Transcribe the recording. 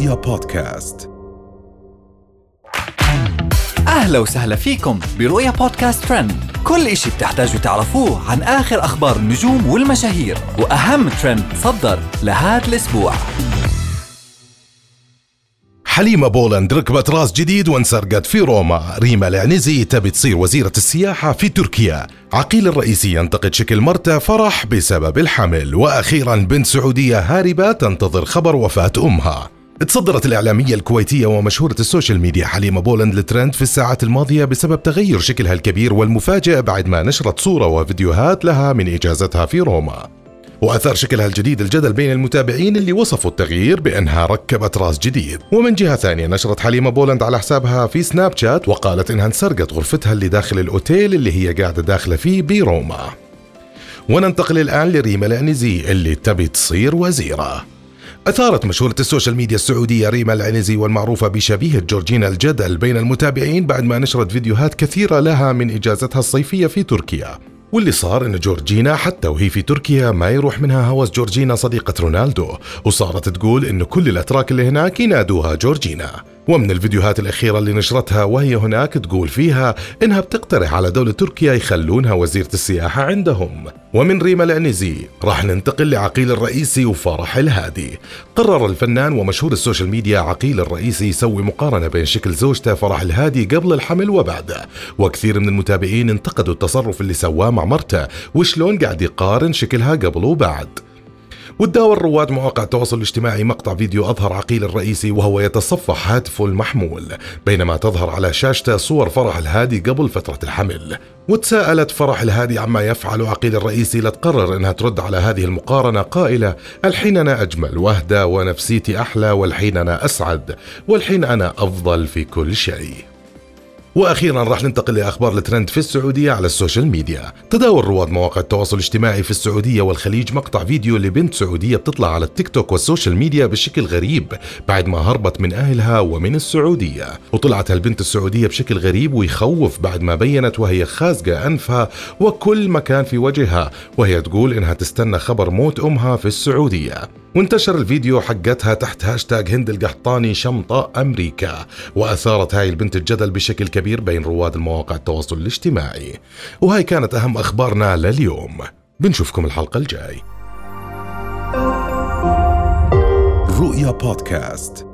رؤيا بودكاست. أهلا وسهلا فيكم برؤيا بودكاست ترند. كل إشي بتحتاجوا تعرفوه عن آخر أخبار النجوم والمشاهير وأهم ترند صدر لهذا الأسبوع. حليمة بولند ركبت راس جديد وانسرقت في روما. ريما العنزي تبي تصير وزيرة السياحة في تركيا. عقيل الرئيسي ينتقد شكل مرته فرح بسبب الحمل. وأخيرا بنت سعودية هاربة تنتظر خبر وفاة أمها. تصدرت الإعلامية الكويتية ومشهورة ال social media حليمة بولند الترند في الساعات الماضية بسبب تغير شكلها الكبير والمفاجئ بعد ما نشرت صورة وفيديوهات لها من إجازتها في روما. وأثار شكلها الجديد الجدل بين المتابعين اللي وصفوا التغيير بأنها ركبت راس جديد. ومن جهة ثانية نشرت حليمة بولند على حسابها في سناب شات وقالت إنها انسرقت غرفتها اللي داخل الأوتيل اللي هي قاعدة داخلة فيه بروما. وننتقل الآن لريما العنزي اللي تبي تصير وزيرة. أثارت مشهورة ال social media السعودية ريما العنزي والمعروفة بشبيهة جورجينا الجدل بين المتابعين بعد ما نشرت فيديوهات كثيرة لها من إجازتها الصيفية في تركيا. واللي صار إن جورجينا حتى وهي في تركيا ما يروح منها هوس جورجينا صديقة رونالدو. وصارت تقول انه كل الأتراك اللي هناك ينادوها جورجينا. ومن الفيديوهات الأخيرة اللي نشرتها وهي هناك تقول فيها إنها بتقترح على دولة تركيا يخلونها وزيرة السياحة عندهم. ومن ريما العنزي راح ننتقل لعقيل الرئيسي وفرح الهادي. قرر الفنان ومشهور ال social media عقيل الرئيسي يسوي مقارنة بين شكل زوجته فرح الهادي قبل الحمل وبعده وكثير من المتابعين انتقدوا التصرف اللي سواه مع مرته وشلون قاعد يقارن شكلها قبل وبعد. وتداول رواد مواقع التواصل الاجتماعي مقطع فيديو أظهر عقيل الرئيسي وهو يتصفح هاتفه المحمول بينما تظهر على شاشته صور فرح الهادي قبل فترة الحمل. وتساءلت فرح الهادي عما يفعل عقيل الرئيسي لتقرر إنها ترد على هذه المقارنة قائلة الحين أنا أجمل وأهدى ونفسيتي أحلى والحين أنا أسعد والحين أنا أفضل في كل شيء. وأخيرا راح ننتقل لأخبار الترند في السعودية على ال social media. تداول رواد مواقع التواصل الاجتماعي في السعودية والخليج مقطع فيديو لبنت سعودية بتطلع على التيك توك وال social media بشكل غريب بعد ما هربت من أهلها ومن السعودية. وطلعت هالبنت السعودية بشكل غريب ويخوف بعد ما بينت وهي خازقة أنفها وكل مكان في وجهها وهي تقول إنها تستنى خبر موت أمها في السعودية. وانتشر الفيديو حقتها تحت هاشتاج هند القحطاني شمطاء أمريكا وأثارت هاي البنت الجدل بشكل كبير بين رواد المواقع التواصل الاجتماعي. وهاي كانت أهم أخبارنا لليوم. بنشوفكم الحلقة الجاي. رؤيا بودكاست.